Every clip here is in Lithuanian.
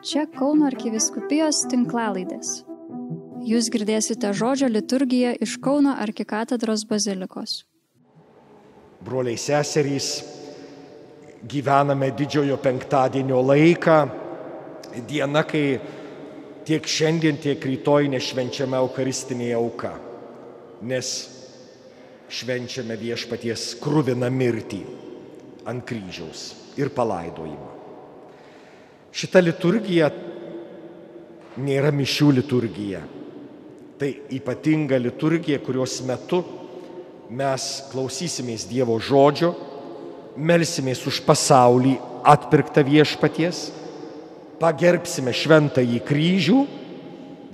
Čia Kauno arkiviskupijos tinklalaidės. Jūs girdėsite žodžio liturgiją iš Kauno arkikatedros bazilikos. Broliai seserys, gyvename didžiojo penktadienio laiką, diena, kai tiek šiandien, tiek rytoj nešvenčiame Eucharistinėje auką, nes švenčiame viešpaties krūviną mirtį ant kryžiaus ir palaidojimą. Šita liturgija nėra mišių liturgija. Tai ypatinga liturgija, kurios metu mes klausysimės Dievo žodžio, melsimės už pasaulį atpirktą viešpaties, pagerbsime šventąjį kryžių,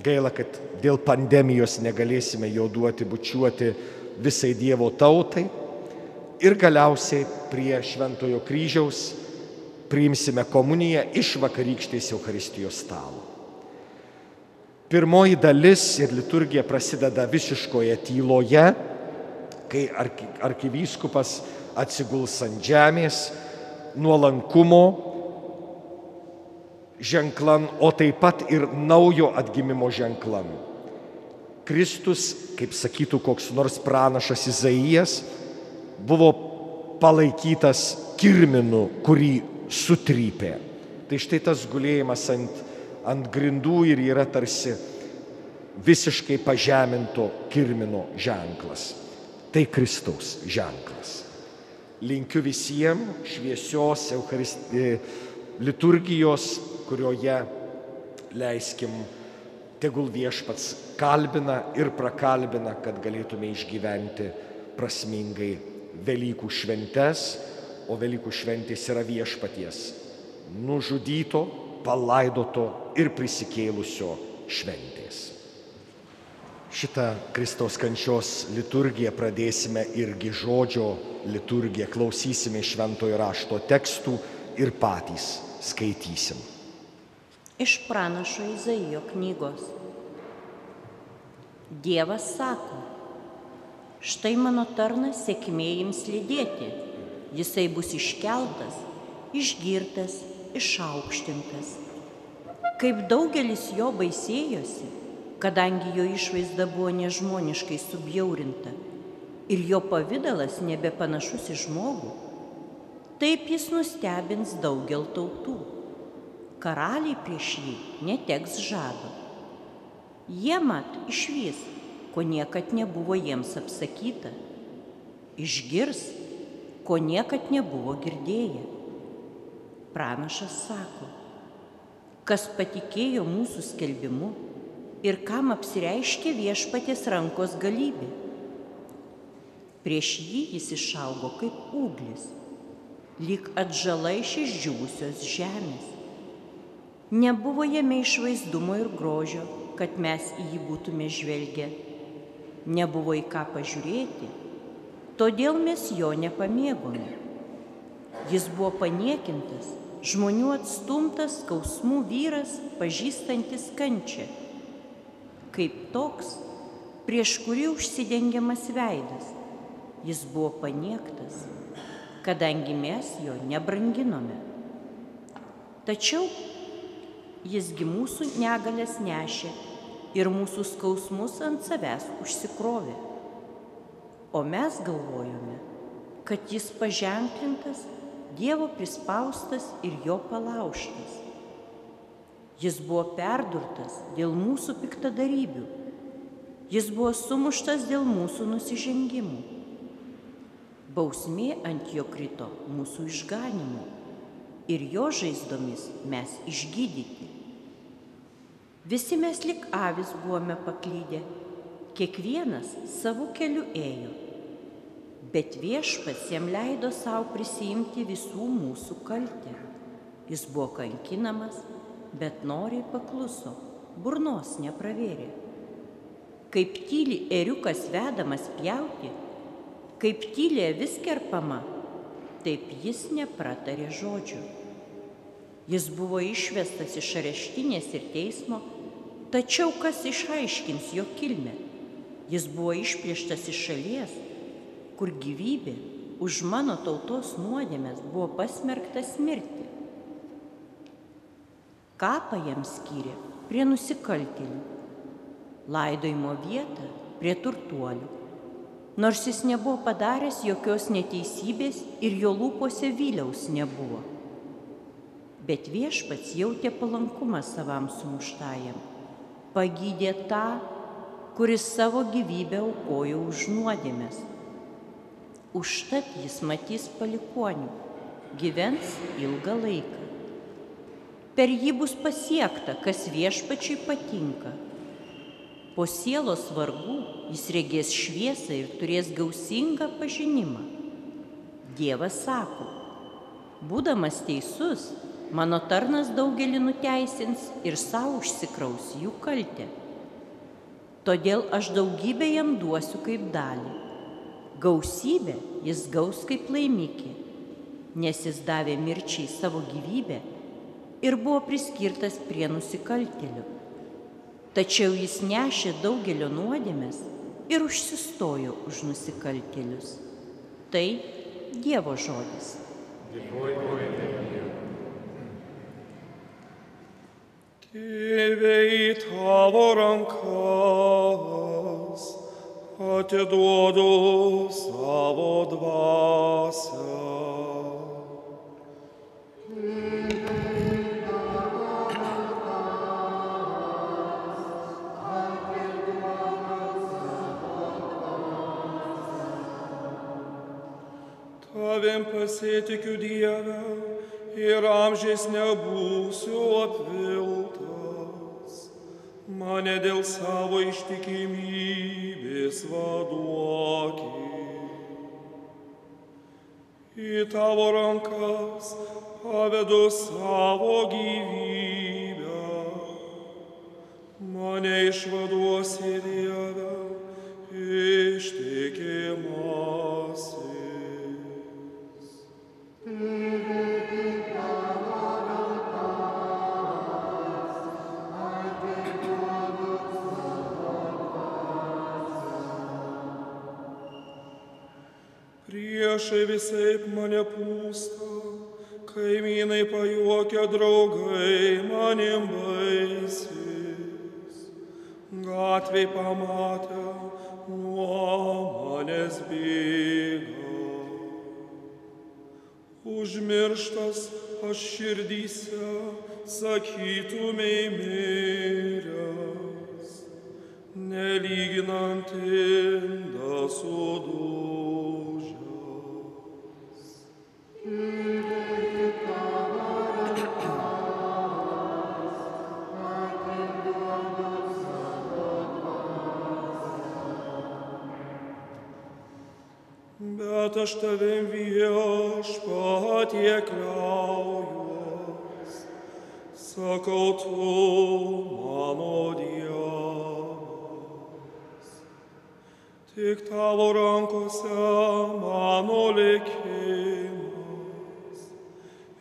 gaila, kad dėl pandemijos negalėsime jo duoti, bučiuoti visai Dievo tautai ir galiausiai prie šventojo kryžiaus priimsime komuniją iš vakarykštės Euharistijos stalo. Pirmoji dalis ir liturgija prasideda visiškoje tyloje, kai arkivyskupas atsiguls ant žemės, nuolankumo ženklan, o taip pat ir naujo atgimimo ženklan. Kristus, kaip sakytų koks nors pranašas Izaijas, buvo palaikytas kirminu, kurį sutrypė. Tai štai tas gulėjimas ant, ant grindų ir yra tarsi visiškai pažeminto kirmino ženklas. Tai Kristaus ženklas. Linkiu visiems šviesios Eucharisti... liturgijos, kurioje leiskim, tegul viešpats kalbina ir prakalbina, kad galėtume išgyventi prasmingai Velykų šventes o Velykų šventės yra viešpaties nužudyto, palaidoto ir prisikėlusio šventės. Šitą Kristaus kančios liturgiją pradėsime irgi žodžio liturgiją, klausysime šventojo rašto tekstų ir patys skaitysim. Iš pranašo Izaijo knygos. Dievas sako, štai mano tarnas sėkmė jums lydėti jisai bus iškeltas, išgirtas, išaukštintas. Kaip daugelis jo baisėjosi, kadangi jo išvaizda buvo nežmoniškai subjaurinta ir jo pavydalas nebepanašus į žmogų, taip jis nustebins daugel tautų. Karaliai prieš jį neteks žado. Jie mat išvys, ko niekad nebuvo jiems apsakyta. Išgirs, ko niekad nebuvo girdėję. Pranašas sako, kas patikėjo mūsų skelbimu ir kam apsireiškė viešpatės rankos galybė. Prieš jį jis išaugo kaip ūglis, lyg atžala iš išdžiūvusios žemės. Nebuvo jame išvaizdumo ir grožio, kad mes į jį būtume žvelgę. Nebuvo į ką pažiūrėti todėl mes jo nepamėgome. Jis buvo paniekintas, žmonių atstumtas, skausmų vyras, pažįstantis kančią. Kaip toks, prieš kurį užsidengiamas veidas, jis buvo paniektas, kadangi mes jo nebranginome. Tačiau jisgi mūsų negalės nešė ir mūsų skausmus ant savęs užsikrovė o mes galvojome, kad jis paženklintas, Dievo prispaustas ir jo palauštas. Jis buvo perdurtas dėl mūsų piktadarybių, jis buvo sumuštas dėl mūsų nusižengimų. Bausmė ant jo krito mūsų išganimu ir jo žaizdomis mes išgydyti. Visi mes lik avis buvome paklydę, kiekvienas savo keliu ėjo bet viešpats jam leido savo prisijimti visų mūsų kaltę. Jis buvo kankinamas, bet noriai pakluso, burnos nepravėrė. Kaip tyli eriukas vedamas pjauti, kaip tylė vis kerpama, taip jis nepratarė žodžių. Jis buvo išvestas iš areštinės ir teismo, tačiau kas išaiškins jo kilmę? Jis buvo išplėštas iš šalies, kur gyvybė už mano tautos nuodėmės buvo pasmerktas mirti. Kapą jam skyrė prie nusikaltėlių, laidojimo vietą prie turtuolių. Nors jis nebuvo padaręs jokios neteisybės ir jo lūpose vyliaus nebuvo. Bet viešpats jautė palankumą savam sumuštajam, pagydė tą, kuris savo gyvybę aukojo už nuodėmės. Užtat jis matys palikonių, gyvens ilgą laiką per jį bus pasiekta, kas viešpačiui patinka. Po sielos vargų jis regės šviesą ir turės gausingą pažinimą. Dievas sako, būdamas teisus, mano tarnas daugelį nuteisins ir savo užsikraus jų kaltę. Todėl aš daugybę jam duosiu kaip dalį. Gausybę jis gaus kaip laimikį, nes jis davė mirčiai savo gyvybę ir buvo priskirtas prie nusikaltėlių. Tačiau jis nešė daugelio nuodėmės ir užsistojo už nusikaltėlius. Tai Dievo žodis. Tėve į tavo rankas atiduodu savo dvasę. tavim pasitikiu Dievę ir amžiais nebūsiu apviltas. Mane dėl savo ištikimybės vaduokį. Į tavo rankas pavedu savo gyvybę. Mane išvaduosi Dievę ištikimasi. Priešai visai mane pūsta, kaimynai pajuokia draugai manim baisys. Gatviai pamatę nuo manęs bėga. Užmirštas aš širdyse sakytumei miręs, nelyginant indą sudužęs. Bet aš tavim viešpatie kliaujuos, sakau tu mano Dievas. Tik tavo rankose mano likimas,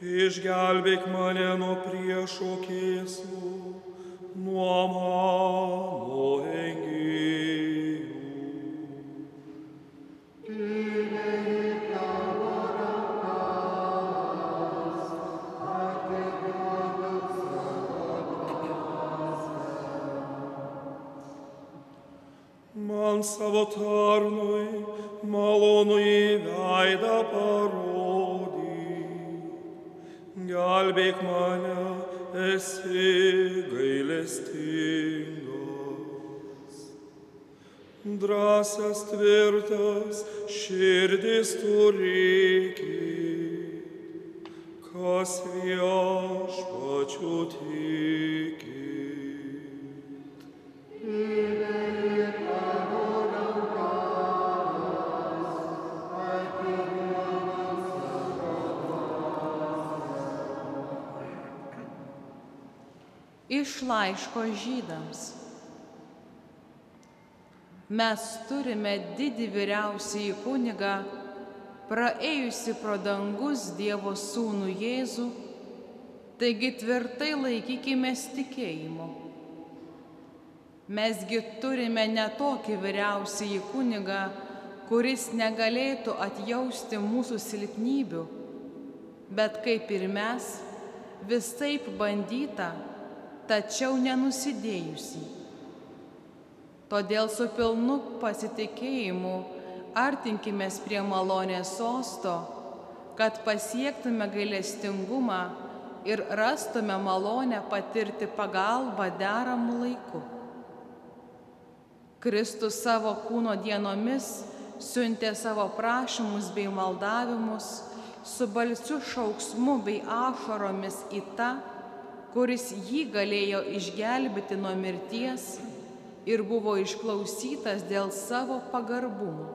išgelbėk mane nuo priešo kėsų, nuo mano engėjų. Man savo tarnui malonu į veidą parodyk. Gelbėk mane, esi gailestingas. Drąsias tvirtas širdis turėkit, kas viešpačiu tikit. Iš laiško žydams. Mes turime didį vyriausiai kunigą, praėjusi pro dangus Dievo sūnų Jėzų, taigi tvirtai laikykime tikėjimo. Mesgi turime ne tokį vyriausiai kunigą, kuris negalėtų atjausti mūsų silpnybių, bet kaip ir mes, visaip bandyta, tačiau nenusidėjusi. Todėl su pilnu pasitikėjimu artinkime prie malonės sosto, kad pasiektume gailestingumą ir rastume malonę patirti pagalbą deramų laikų. Kristus savo kūno dienomis siuntė savo prašymus bei maldavimus su balsiu šauksmu bei ašaromis į tą, kuris jį galėjo išgelbėti nuo mirties ir buvo išklausytas dėl savo pagarbumo.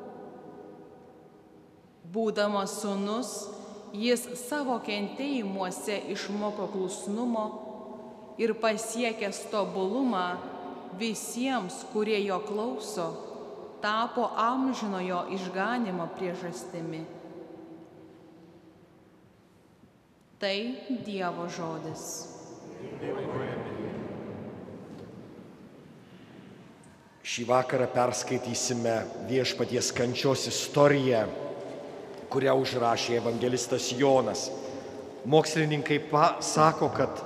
Būdamas sunus, jis savo kentėjimuose išmoko klusnumo ir pasiekęs tobulumą visiems, kurie jo klauso, tapo amžinojo išganimo priežastimi. Tai Dievo žodis. Šį vakarą perskaitysime viešpaties kančios istoriją, kurią užrašė evangelistas Jonas. Mokslininkai sako, kad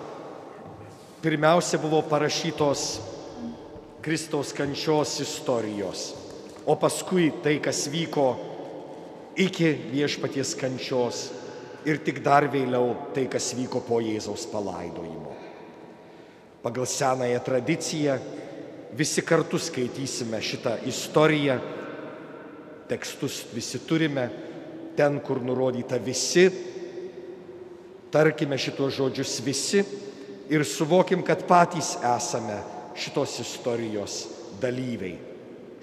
pirmiausia buvo parašytos Kristaus kančios istorijos, o paskui tai, kas vyko iki viešpaties kančios ir tik dar vėliau tai, kas vyko po Jėzaus palaidojimo. Pagal senąją tradiciją visi kartu skaitysime šitą istoriją, tekstus visi turime, ten, kur nurodyta visi, tarkime šitos žodžius visi ir suvokim, kad patys esame šitos istorijos dalyviai,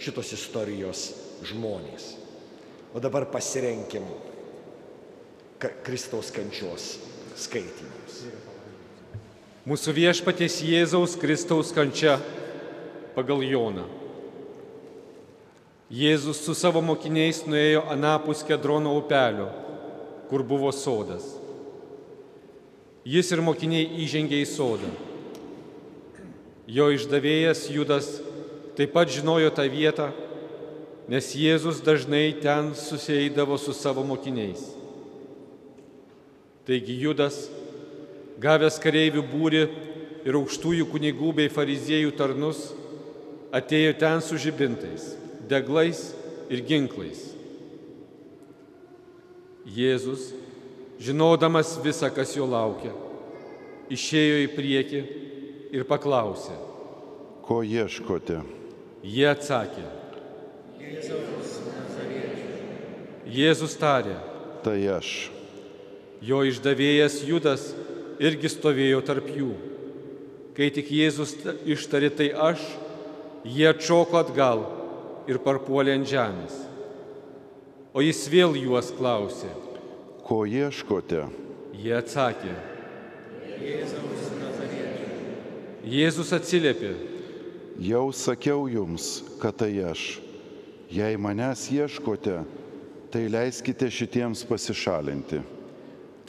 šitos istorijos žmonės. O dabar pasirenkim Kristaus kančios skaitinius. Mūsų viešpaties Jėzaus Kristaus kančia pagal Joną. Jėzus su savo mokiniais nuėjo anapus Kedrono upelio, kur buvo sodas. Jis ir mokiniai įžengė į sodą. Jo išdavėjas Judas taip pat žinojo tą vietą, nes Jėzus dažnai ten susieidavo su savo mokiniais. Taigi Judas, gavęs kareivių būri ir aukštųjų kunigų bei fariziejų tarnus, atėjo ten su žibintais, deglais ir ginklais. Jėzus, žinodamas visą, kas jo laukia, išėjo į priekį ir paklausė. Ko ieškote? Jie atsakė. Jėzus tarė. Tai aš. Jo išdavėjas Judas irgi stovėjo tarp jų. Kai tik Jėzus ištarė tai aš, jie atšoko atgal ir parpuolė ant žemės. O jis vėl juos klausė. Ko ieškote? Jie atsakė. Jėzus atsiliepė. Jau sakiau jums, kad tai aš. Jei manęs ieškote, tai leiskite šitiems pasišalinti.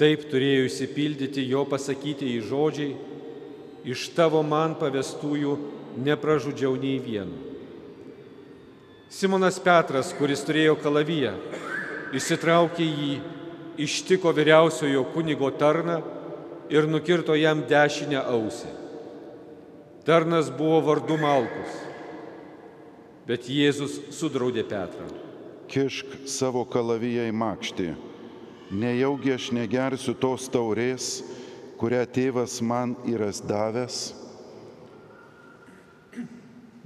Taip turėjo įsipildyti jo pasakyti į žodžiai, iš tavo man pavestųjų nepražudžiau nei vienu. Simonas Petras, kuris turėjo kalaviją, įsitraukė jį, ištiko vyriausiojo kunigo tarną ir nukirto jam dešinę ausį. Tarnas buvo vardu Malkus, bet Jėzus sudraudė Petrą. Kišk savo kalaviją į makštį. Nejaugi aš negersiu tos taurės, kurią tėvas man yra davęs.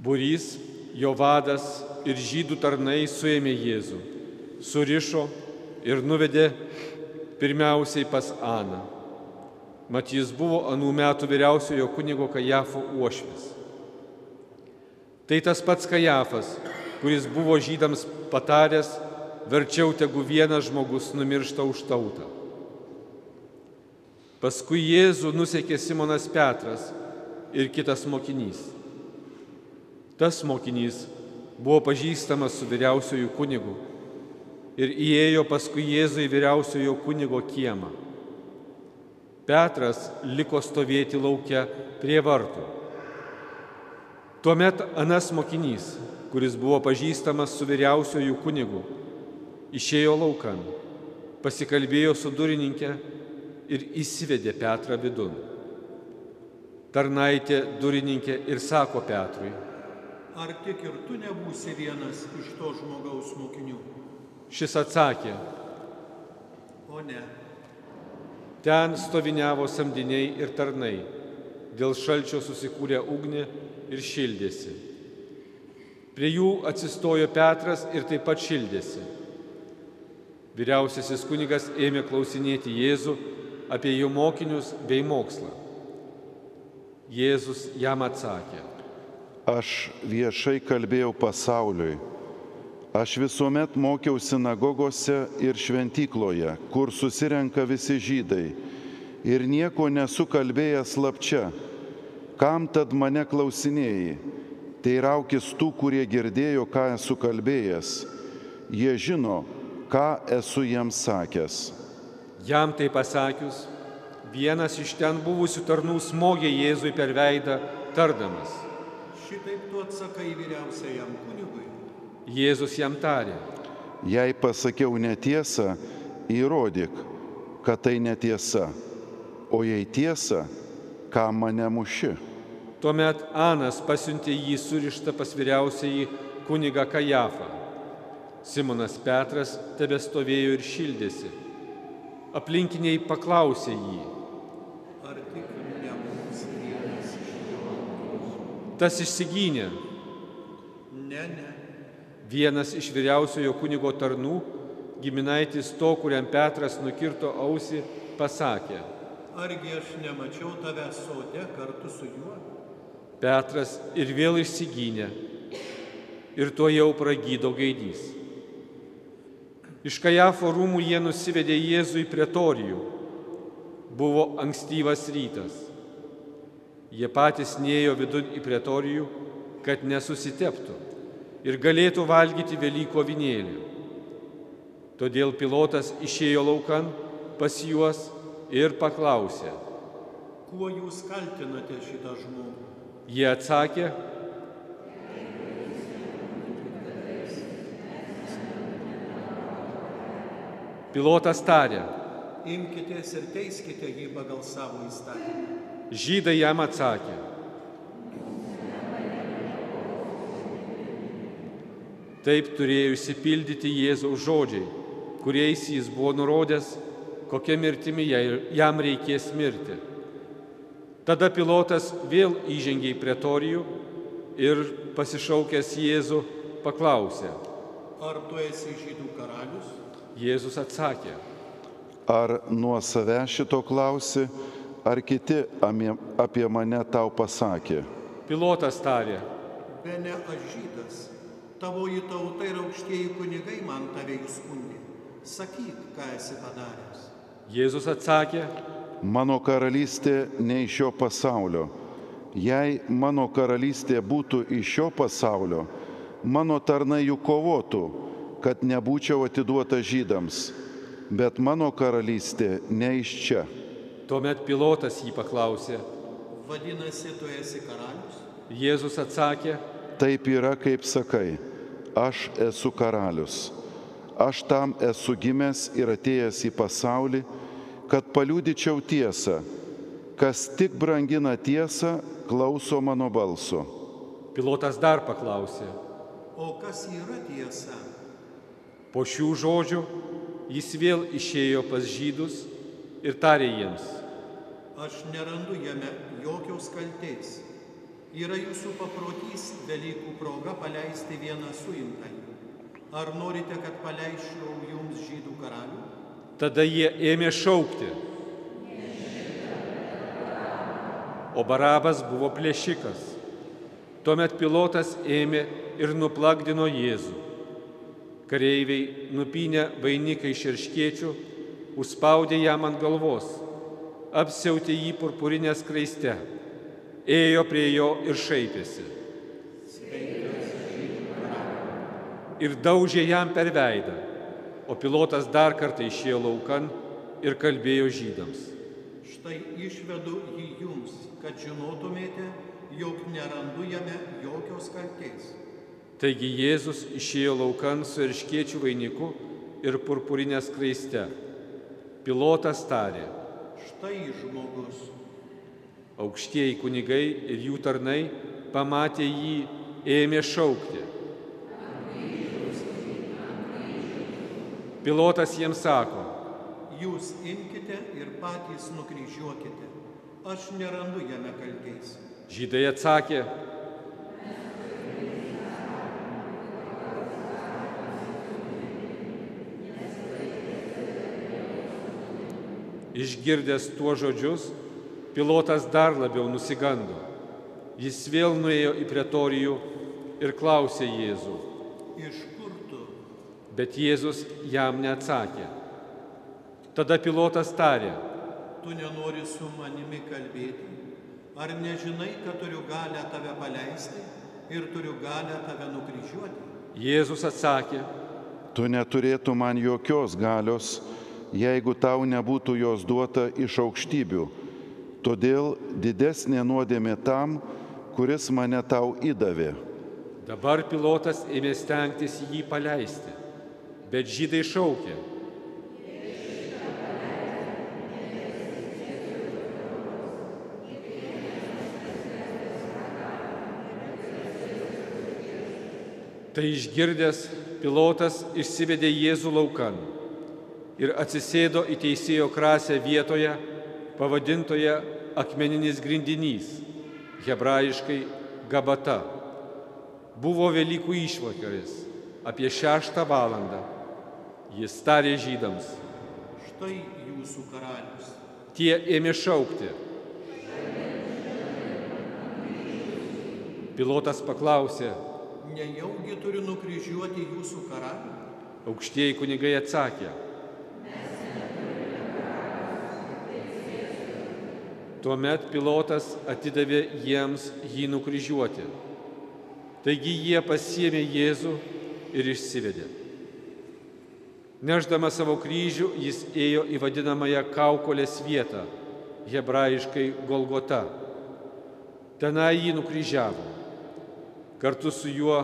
Burys, jo vadas ir žydų tarnai suėmė Jėzų, surišo ir nuvedė pirmiausiai pas Aną. Mat jis buvo anų metų vyriausiojo kunigo Kajafo uošvis. Tai tas pats Kajafas, kuris buvo žydams pataręs, verčiau tegu vienas žmogus numiršta už tautą. Paskui Jėzų nusekė Simonas Petras ir kitas mokinys. Tas mokinys buvo pažįstamas su vyriausiojų kunigu ir įėjo paskui Jėzų į vyriausiojo kunigo kiemą. Petras liko stovėti laukia prie vartų. Tuomet anas mokinys, kuris buvo pažįstamas su vyriausiojų kunigu, išėjo laukan, pasikalbėjo su durininkė ir įsivedė Petrą vidun. Tarnaitė durininkė ir sako Petrui, Ar tik ir tu nebūsi vienas iš to žmogaus mokinių? šis atsakė, O ne. ten stoviniavo samdiniai ir tarnai, dėl šalčio susikūrė ugnį ir šildėsi. Prie jų atsistojo Petras ir taip pat šildėsi. Vyriausiasis kunigas ėmė klausinėti Jėzų apie jo mokinius bei mokslą. Jėzus jam atsakė, Aš viešai kalbėjau pasauliui. Aš visuomet mokiau sinagogose ir šventykloje, kur susirenka visi žydai. Ir nieko nesu kalbėjęs slapčia. Kam tad mane klausinėjai? Teiraukis tų, kurie girdėjo, ką esu kalbėjęs. Jie žino, ką esu jiems sakęs. Jam tai pasakius, vienas iš ten buvusių tarnų smogė Jėzui per veidą, tardamas. Šitaip tu atsakai vyriausiajam kunigui. Jėzus jam tarė, Jei pasakiau netiesą, įrodyk, kad tai netiesa. O jei tiesa, ką mane muši? Tuomet Anas pasiuntė jį surištą pas vyriausiai kunigą Kajafą. Simonas Petras tebe stovėjo ir šildėsi. Aplinkiniai paklausė jį. Ar tik nebūsi vienas iš Tas išsigynė. Ne, ne. Vienas iš vyriausiojo kunigo tarnų, giminaitis to, kuriam Petras nukirto ausį, pasakė. Argi aš nemačiau tave sode kartu su juo? Petras ir vėl išsigynė. Ir tuo jau pragydo gaidys. Iš Kajafo rūmų jie nusivedė Jėzų į pretorijų. Buvo ankstyvas rytas. Jie patys nėjo vidun į pretorijų, kad nesusiteptų ir galėtų valgyti Velyko vinėlį. Todėl pilotas išėjo laukan pas juos ir paklausė. Kuo jūs kaltinate šitą žmogų? Jie atsakė, pilotas tarė, Imkitės ir teiskite jį pagal savo įstatymą. žydai jam atsakė. Taip turėjo išsipildyti Jėzaus žodžiai, kuriais jis buvo nurodęs, kokia mirtimi jam reikės mirti. Tada pilotas vėl įžengė į pretorijų ir pasišaukęs Jėzų paklausė. Ar tu esi žydų karalius? Jėzus atsakė, Ar nuo savęs šito klausi, ar kiti apie mane tau pasakė? pilotas tarė, Be ne aš žydas. Tavoji tauta ir aukštieji kunigai man tave įskundė. Sakyk, ką esi padaręs. Jėzus atsakė, Mano karalystė ne iš šio pasaulio. Jei mano karalystė būtų iš šio pasaulio, mano tarnai jų kovotų, kad nebūčiau atiduota žydams. Bet mano karalystė ne iš čia. tuomet pilotas jį paklausė. Vadinasi, tu esi karalius? Jėzus atsakė, Taip yra, kaip sakai, aš esu karalius. Aš tam esu gimęs ir atėjęs į pasaulį, kad paliūdyčiau tiesą. Kas tik brangina tiesą, klauso mano balso. pilotas dar paklausė. O kas yra tiesa? Po šių žodžių jis vėl išėjo pas žydus ir tarė jiems, Aš nerandu jame jokios kaltės. Yra jūsų paprotys Velykų proga paleisti vieną suimtąjį. Ar norite, kad paleisčiau jums žydų karalių? tada jie ėmė šaukti. O Barabas buvo plėšikas. Tuomet pilotas ėmė ir nuplakdino Jėzų. Kareiviai nupynę vainiką iš irškiečių, užspaudė jam ant galvos, apsiautė jį purpurinę skraiste, ėjo prie jo ir šaipėsi. Ir daužė jam per veidą, o pilotas dar kartą išėjo laukan ir kalbėjo žydams. Štai išvedu jį jums, kad žinotumėte, jog nerandu jame jokios kaltės. Taigi Jėzus išėjo laukan su irškiečių vainiku ir purpurinė skraiste. Pilotas tarė, štai žmogus. Aukštieji kunigai ir jų tarnai pamatė jį, ėmė šaukti. Pilotas jiems sako, Jūs imkite ir patys nukryžiuokite. Aš nerandu jame kaltės. žydai atsakė, Išgirdęs tuo žodžius, pilotas dar labiau nusigando. Jis vėl nuėjo į pretorijų ir klausė Jėzų, Iš kur tu? bet Jėzus jam neatsakė. Tada pilotas tarė, Tu nenori su manimi kalbėti? Ar nežinai, kad turiu galę tave paleisti ir turiu galę tave nukryžiuoti? Jėzus atsakė, Tu neturėtų man jokios galios, jeigu tau nebūtų jos duota iš aukštybių. Todėl didesnė nuodėmė tam, kuris mane tau įdavė. dabar pilotas ėmė stengtis jį paleisti, bet žydai šaukė, Tai išgirdęs, pilotas išsivedė Jėzų laukan ir atsisėdo į teisėjo krasę vietoje, pavadintoje akmeninis grindinys, hebrajiškai gabata. Buvo Velykų išvakarės, apie šeštą valandą. Jis tarė žydams. Štai jūsų karalius. Tie ėmė šaukti. Pilotas paklausė, Nejaugi turiu nukryžiuoti jūsų karalių? aukštieji kunigai atsakė. Tuomet pilotas atidavė jiems jį nukryžiuoti. Taigi jie pasiemė Jėzų ir išsivedė. Neždama savo kryžių, jis ėjo į vadinamąją kaukolės vietą, hebrajiškai Golgota. Tenai jį nukryžiavo. Kartu su juo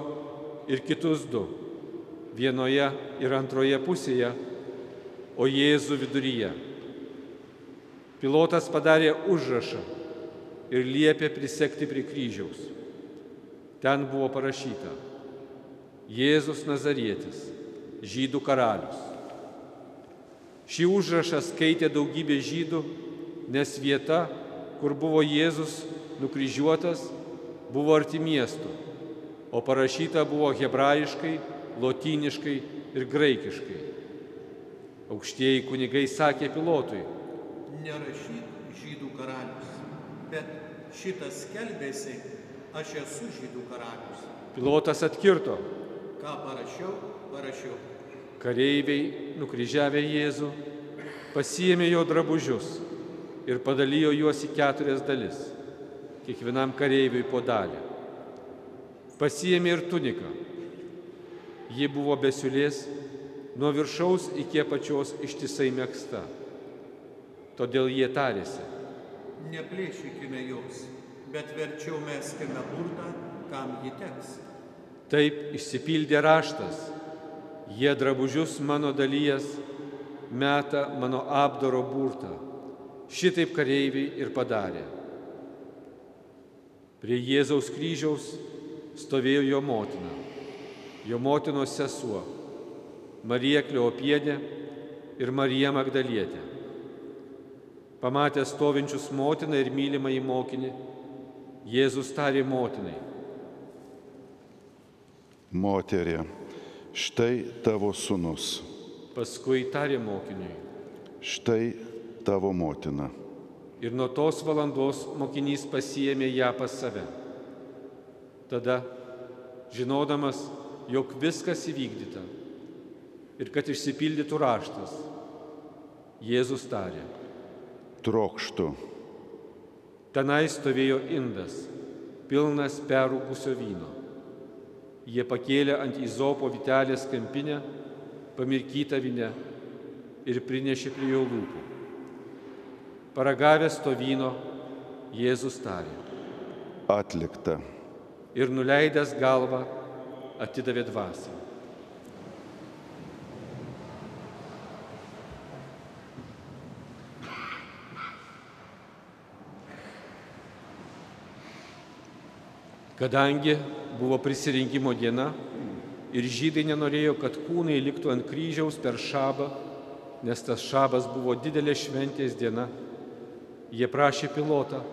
ir kitus du. Vienoje ir antroje pusėje, o Jėzų viduryje. Pilotas padarė užrašą ir liepė prisekti prie kryžiaus. Ten buvo parašyta Jėzus Nazarietis, žydų karalius. Šį užrašą skaitė daugybė žydų, nes vieta, kur buvo Jėzus nukryžiuotas, buvo arti miestų, o parašyta buvo hebrajiškai, lotyniškai ir graikiškai. Aukštieji kunigai sakė pilotui, Nerašyk žydų karalius, bet šitas skelbėsi, aš esu žydų karalius. pilotas atkirto, Ką parašiau, parašiau. Kareiviai, nukryžiavę Jėzų, pasiėmė jo drabužius ir padalijo juos į keturias dalis, kiekvienam kareiviui po dalį. Pasiėmė ir tuniką. Ji buvo besiulės, nuo viršaus iki apačios ištisai mėgsta. Todėl jie tarėsi, Neplėšykime jos, bet verčiau meskime burtą, kam ji teks. taip išsipildė raštas, jie drabužius mano dalyjas, meta mano apdaro burtą. Šitaip kareiviai ir padarė. Prie Jėzaus kryžiaus stovėjo jo motina, jo motinos sesuo, Marija Kleopienė ir Marija Magdalietė. Pamatęs stovinčius motiną ir mylimą į mokinį, Jėzus tarė motinai, Moterie, štai tavo sunus, paskui tarė mokiniui. štai tavo motina. Ir nuo tos valandos mokinys pasiėmė ją pas save. Tada, žinodamas, jog viskas įvykdyta ir kad išsipildytų raštas, Jėzus tarė. Trokštų, Tenai stovėjo indas, pilnas perūkusio vyno. Jie pakėlė ant įzopo vitelės kampinę, pamirkytą vinę ir prinešė prie jo lūpų. Paragavęs to vyno, Jėzus tarė. atlikta. ir nuleidęs galvą atidavė dvasę. Kadangi buvo prisirinkimo diena ir žydai nenorėjo, kad kūnai liktų ant kryžiaus per šabą, nes tas šabas buvo didelė šventės diena, jie prašė pilotą,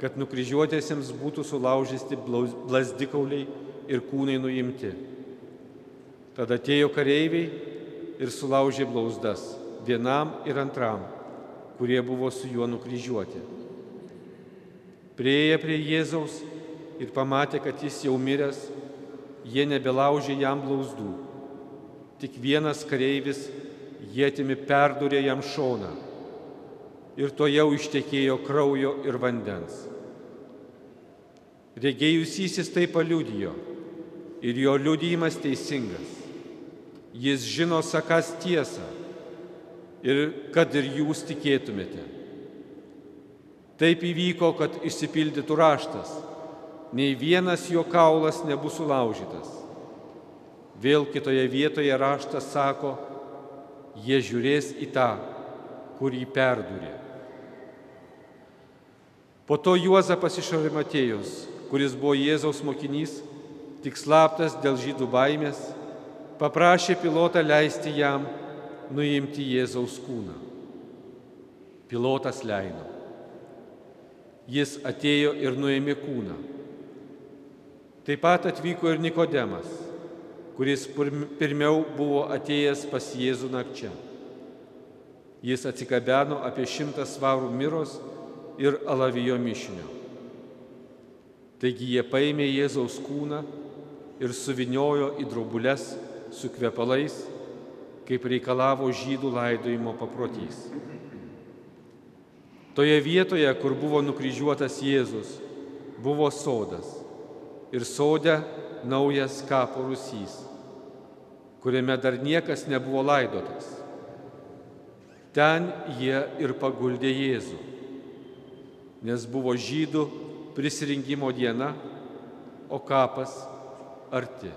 kad nukryžiuotėsiams būtų sulaužyti blazdikauliai ir kūnai nuimti. Tada atėjo kareiviai ir sulaužė blauzdas vienam ir antram, kurie buvo su juo nukryžiuoti. Prieėję prie Jėzaus ir pamatė, kad jis jau miręs, jie nebelaužė jam blauzdų. Tik vienas kareivis jėtimi perdurė jam šoną ir to jau ištekėjo kraujo ir vandens. Regėjusysis tai paliudijo ir jo liudijimas teisingas. Jis žino sakas tiesą ir kad ir jūs tikėtumėte. Taip įvyko, kad išsipildytų raštas nei vienas jo kaulas nebus sulaužytas. Vėl kitoje vietoje raštas sako, jie žiūrės į tą, kurį perdurė. Po to Juozapas iš Arimatėjos, kuris buvo Jėzaus mokinys, tik slaptas dėl žydų baimės, paprašė pilotą leisti jam nuimti Jėzaus kūną. Pilotas leido. Jis atėjo ir nuėmė kūną. Taip pat atvyko ir Nikodemas, kuris pirmiau buvo atėjęs pas Jėzų nakčia. Jis atsikabeno apie šimtą svarų miros ir alavijo mišinio. Taigi jie paėmė Jėzaus kūną ir suviniojo į drobulės su kvepalais, kaip reikalavo žydų laidojimo paprotys. Toje vietoje, kur buvo nukryžiuotas Jėzus, buvo sodas ir sodė naujas kapo rusys, kuriame dar niekas nebuvo laidotas. Ten jie ir paguldė Jėzų, nes buvo žydų prisirinkimo diena, o kapas arti.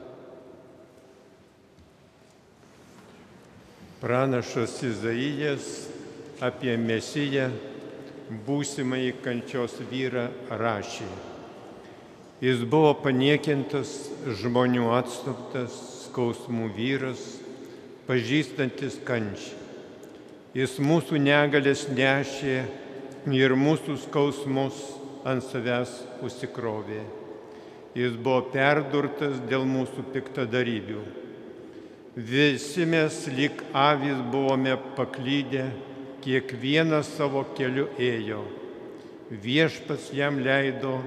Pranašas Izaijas apie Mesiją, būsimąjį kančios vyrą, rašė. Jis buvo paniekintas, žmonių atstuptas, skausmų vyras, pažįstantis kančią. Jis mūsų negalės nešė ir mūsų skausmus ant savęs užsikrovė. Jis buvo perdurtas dėl mūsų piktadarybių. Visi mes lik avys buvome paklydę, kiekvienas savo keliu ėjo. Viešpas jam leido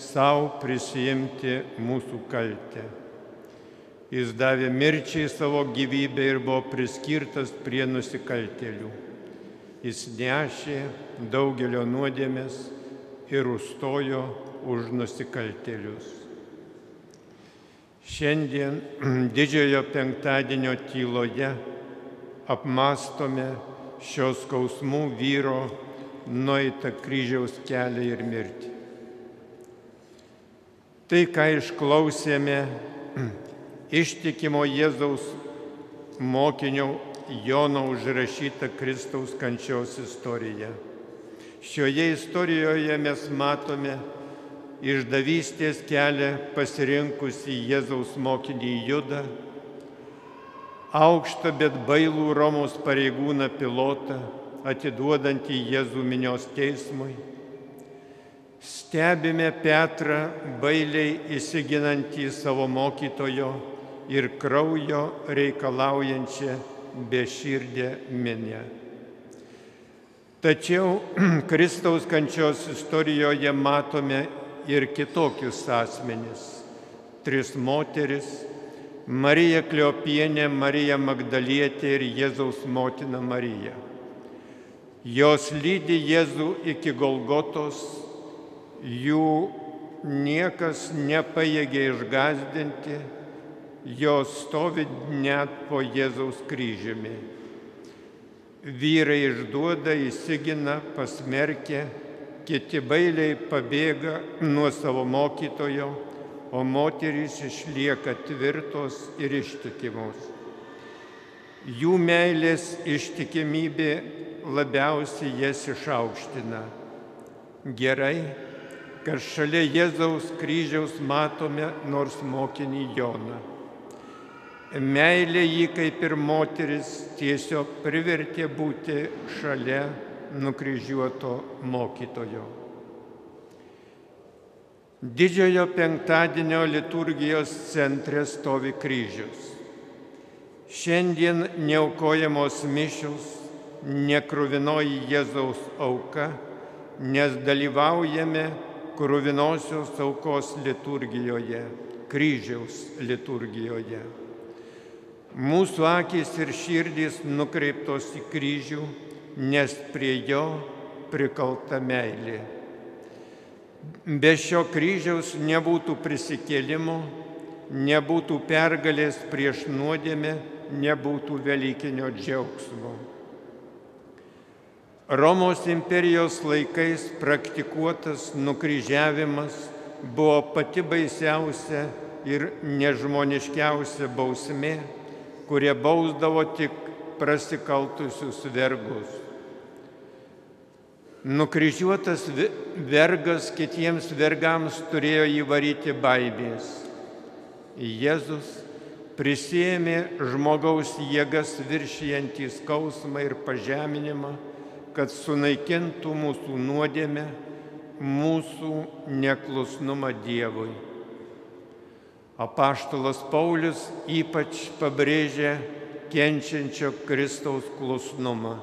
savo prisijimti mūsų kaltę. Jis davė mirčiai savo gyvybę ir buvo priskirtas prie nusikaltėlių. Jis nešė daugelio nuodėmės ir užstojo už nusikaltėlius. Šiandien didžiojo penktadienio tyloje apmastome šios skausmų vyro nueitą kryžiaus kelią ir mirtį. Tai, ką išklausėme ištikimo Jėzaus mokinio Jono užrašyta Kristaus kančios istorija. Šioje istorijoje mes matome išdavystės kelią pasirinkusi Jėzaus mokinį Judą, aukštą bet bailų Romos pareigūną pilotą, atiduodantį Jėzų minios teismui Stebime Petrą bailiai įsiginantį savo mokytojo ir kraujo reikalaujančią beširdę minę. Tačiau Kristaus kančios istorijoje matome ir kitokius asmenis. Tris moteris - Marija Kliopienė, Marija Magdalietė ir Jėzaus motina Marija. Jos lydi Jėzų iki Golgotos jų niekas nepaėgė išgazdinti, jos stovi net po Jėzaus kryžiumi. Vyrai išduoda, įsigina, pasmerkia, kiti bailiai pabėga nuo savo mokytojo, o moterys išlieka tvirtos ir ištikimos. Jų meilės ištikimybė labiausiai jas išaukština. Gerai, kad šalia Jėzaus kryžiaus matome nors mokinį Joną. Meilė jį kaip ir moteris tiesiog privertė būti šalia nukryžiuoto mokytojo. Didžiojo penktadienio liturgijos centre stovi kryžius. Šiandien neaukojamos mišios, nekruvinoji Jėzaus auka, nes dalyvaujame kruvinosios aukos liturgijoje, kryžiaus liturgijoje. Mūsų akis ir širdys nukreiptos į kryžių, nes prie jo prikalta meilė. Be šio kryžiaus nebūtų prisikėlimo, nebūtų pergalės prieš nuodėmę, nebūtų Velykinio džiaugsmo. Romos imperijos laikais praktikuotas nukryžiavimas buvo pati baisiausia ir nežmoniškiausia bausmė kurie bausdavo tik prasikaltusius vergus. Nukryžiuotas vergas kitiems vergams turėjo įvaryti baimės. Jėzus prisėmė žmogaus jėgas viršijantį skausmą ir pažeminimą, kad sunaikintų mūsų nuodėmę, mūsų neklusnumą Dievui. Apaštalas Paulius ypač pabrėžia kenčiančio Kristaus klusnumą.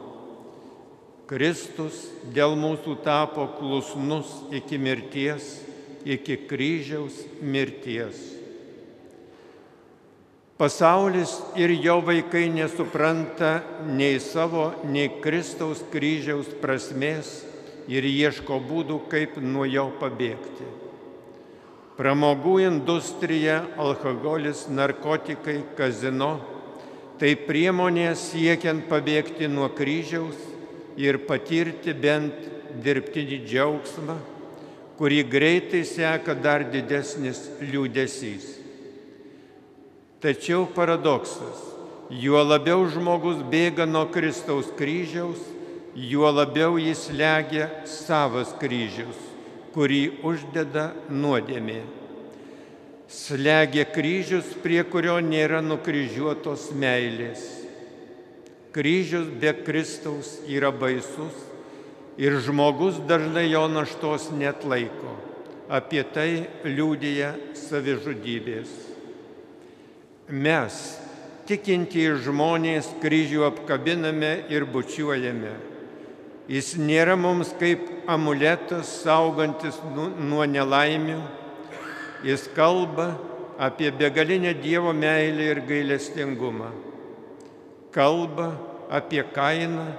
Kristus dėl mūsų tapo klusnus iki mirties, iki kryžiaus mirties. Pasaulis ir jo vaikai nesupranta nei savo, nei Kristaus kryžiaus prasmės ir ieško būdų, kaip nuo jo pabėgti. Pramogų industrija, alkoholis, narkotikai, kazino - tai priemonė siekiant pabėgti nuo kryžiaus ir patirti bent dirbtinį džiaugsmą, kurį greitai seka dar didesnis liūdėsys. Tačiau paradoksas - juo labiau žmogus bėga nuo Kristaus kryžiaus, juo labiau jis legia savas kryžius kurį uždeda nuodėmė. Slegia kryžius, prie kurio nėra nukryžiuotos meilės. Kryžius be Kristaus yra baisus ir žmogus dažnai jo naštos net laiko. Apie tai liūdėja savižudybės. Mes, tikintieji žmonės, kryžių apkabiname ir bučiuojame Jis nėra mums kaip amuletas saugantis nu, nuo nelaimių. Jis kalba apie begalinę Dievo meilę ir gailestingumą. Kalba apie kainą,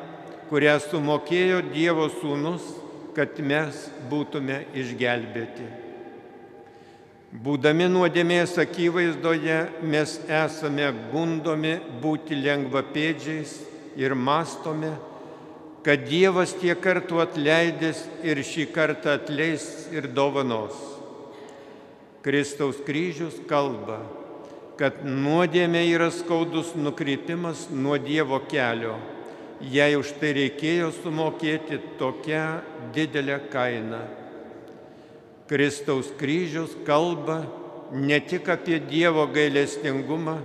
kurią sumokėjo Dievo sūnus, kad mes būtume išgelbėti. Būdami nuodėmės akivaizdoje mes esame gundomi būti lengvapėdžiais ir mastome, kad Dievas tiek kartų atleidęs ir šį kartą atleis ir dovanos. Kristaus kryžius kalba, kad nuodėmė yra skaudus nukrypimas nuo Dievo kelio, jei už tai reikėjo sumokėti tokią didelę kainą. Kristaus kryžius kalba ne tik apie Dievo gailestingumą,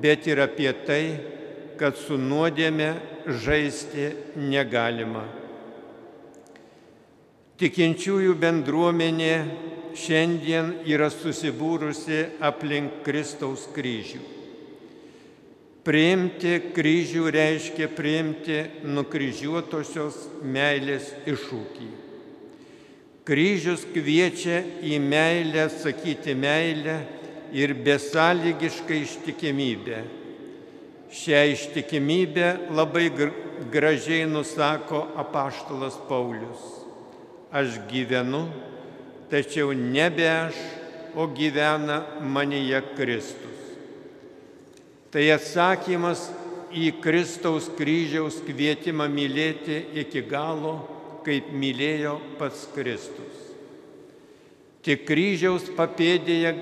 bet ir apie tai, kad su nuodėme žaisti negalima. Tikinčiųjų bendruomenė šiandien yra susibūrusi aplink Kristaus kryžių. Priimti kryžių reiškia priimti nukryžiuotosios meilės iššūkį. Kryžius kviečia į meilę sakyti meilę ir besąlygišką ištikimybę Šią ištikimybę labai gražiai nusako apaštalas Paulius. Aš gyvenu, tačiau nebe aš, o gyvena manyje Kristus. Tai atsakymas į Kristaus kryžiaus kvietimą mylėti iki galo, kaip mylėjo pats Kristus. Tik kryžiaus papėdėje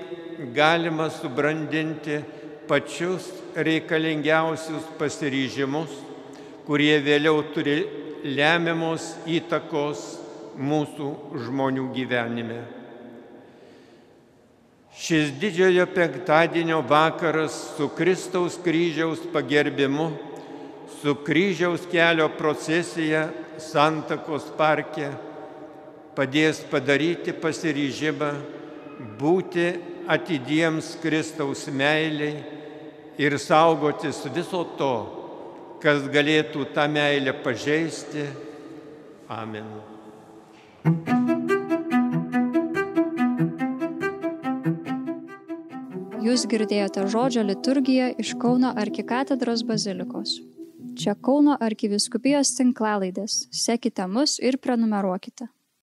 galima subrandinti pačius reikalingiausius pasiryžimus, kurie vėliau turi lemiamos įtakos mūsų žmonių gyvenime. Šis didžiojo penktadienio vakaras su Kristaus kryžiaus pagerbimu, su kryžiaus kelio procesija Santakos parke padės padaryti pasiryžimą būti atidiems Kristaus meiliai ir saugotis viso to, kas galėtų tą meilę pažeisti. Amen. Jūs girdėjote žodžio liturgiją iš Kauno arkikatedros bazilikos. Čia Kauno arkiviskupijos tinklalaidės. Sekite mus ir prenumeruokite.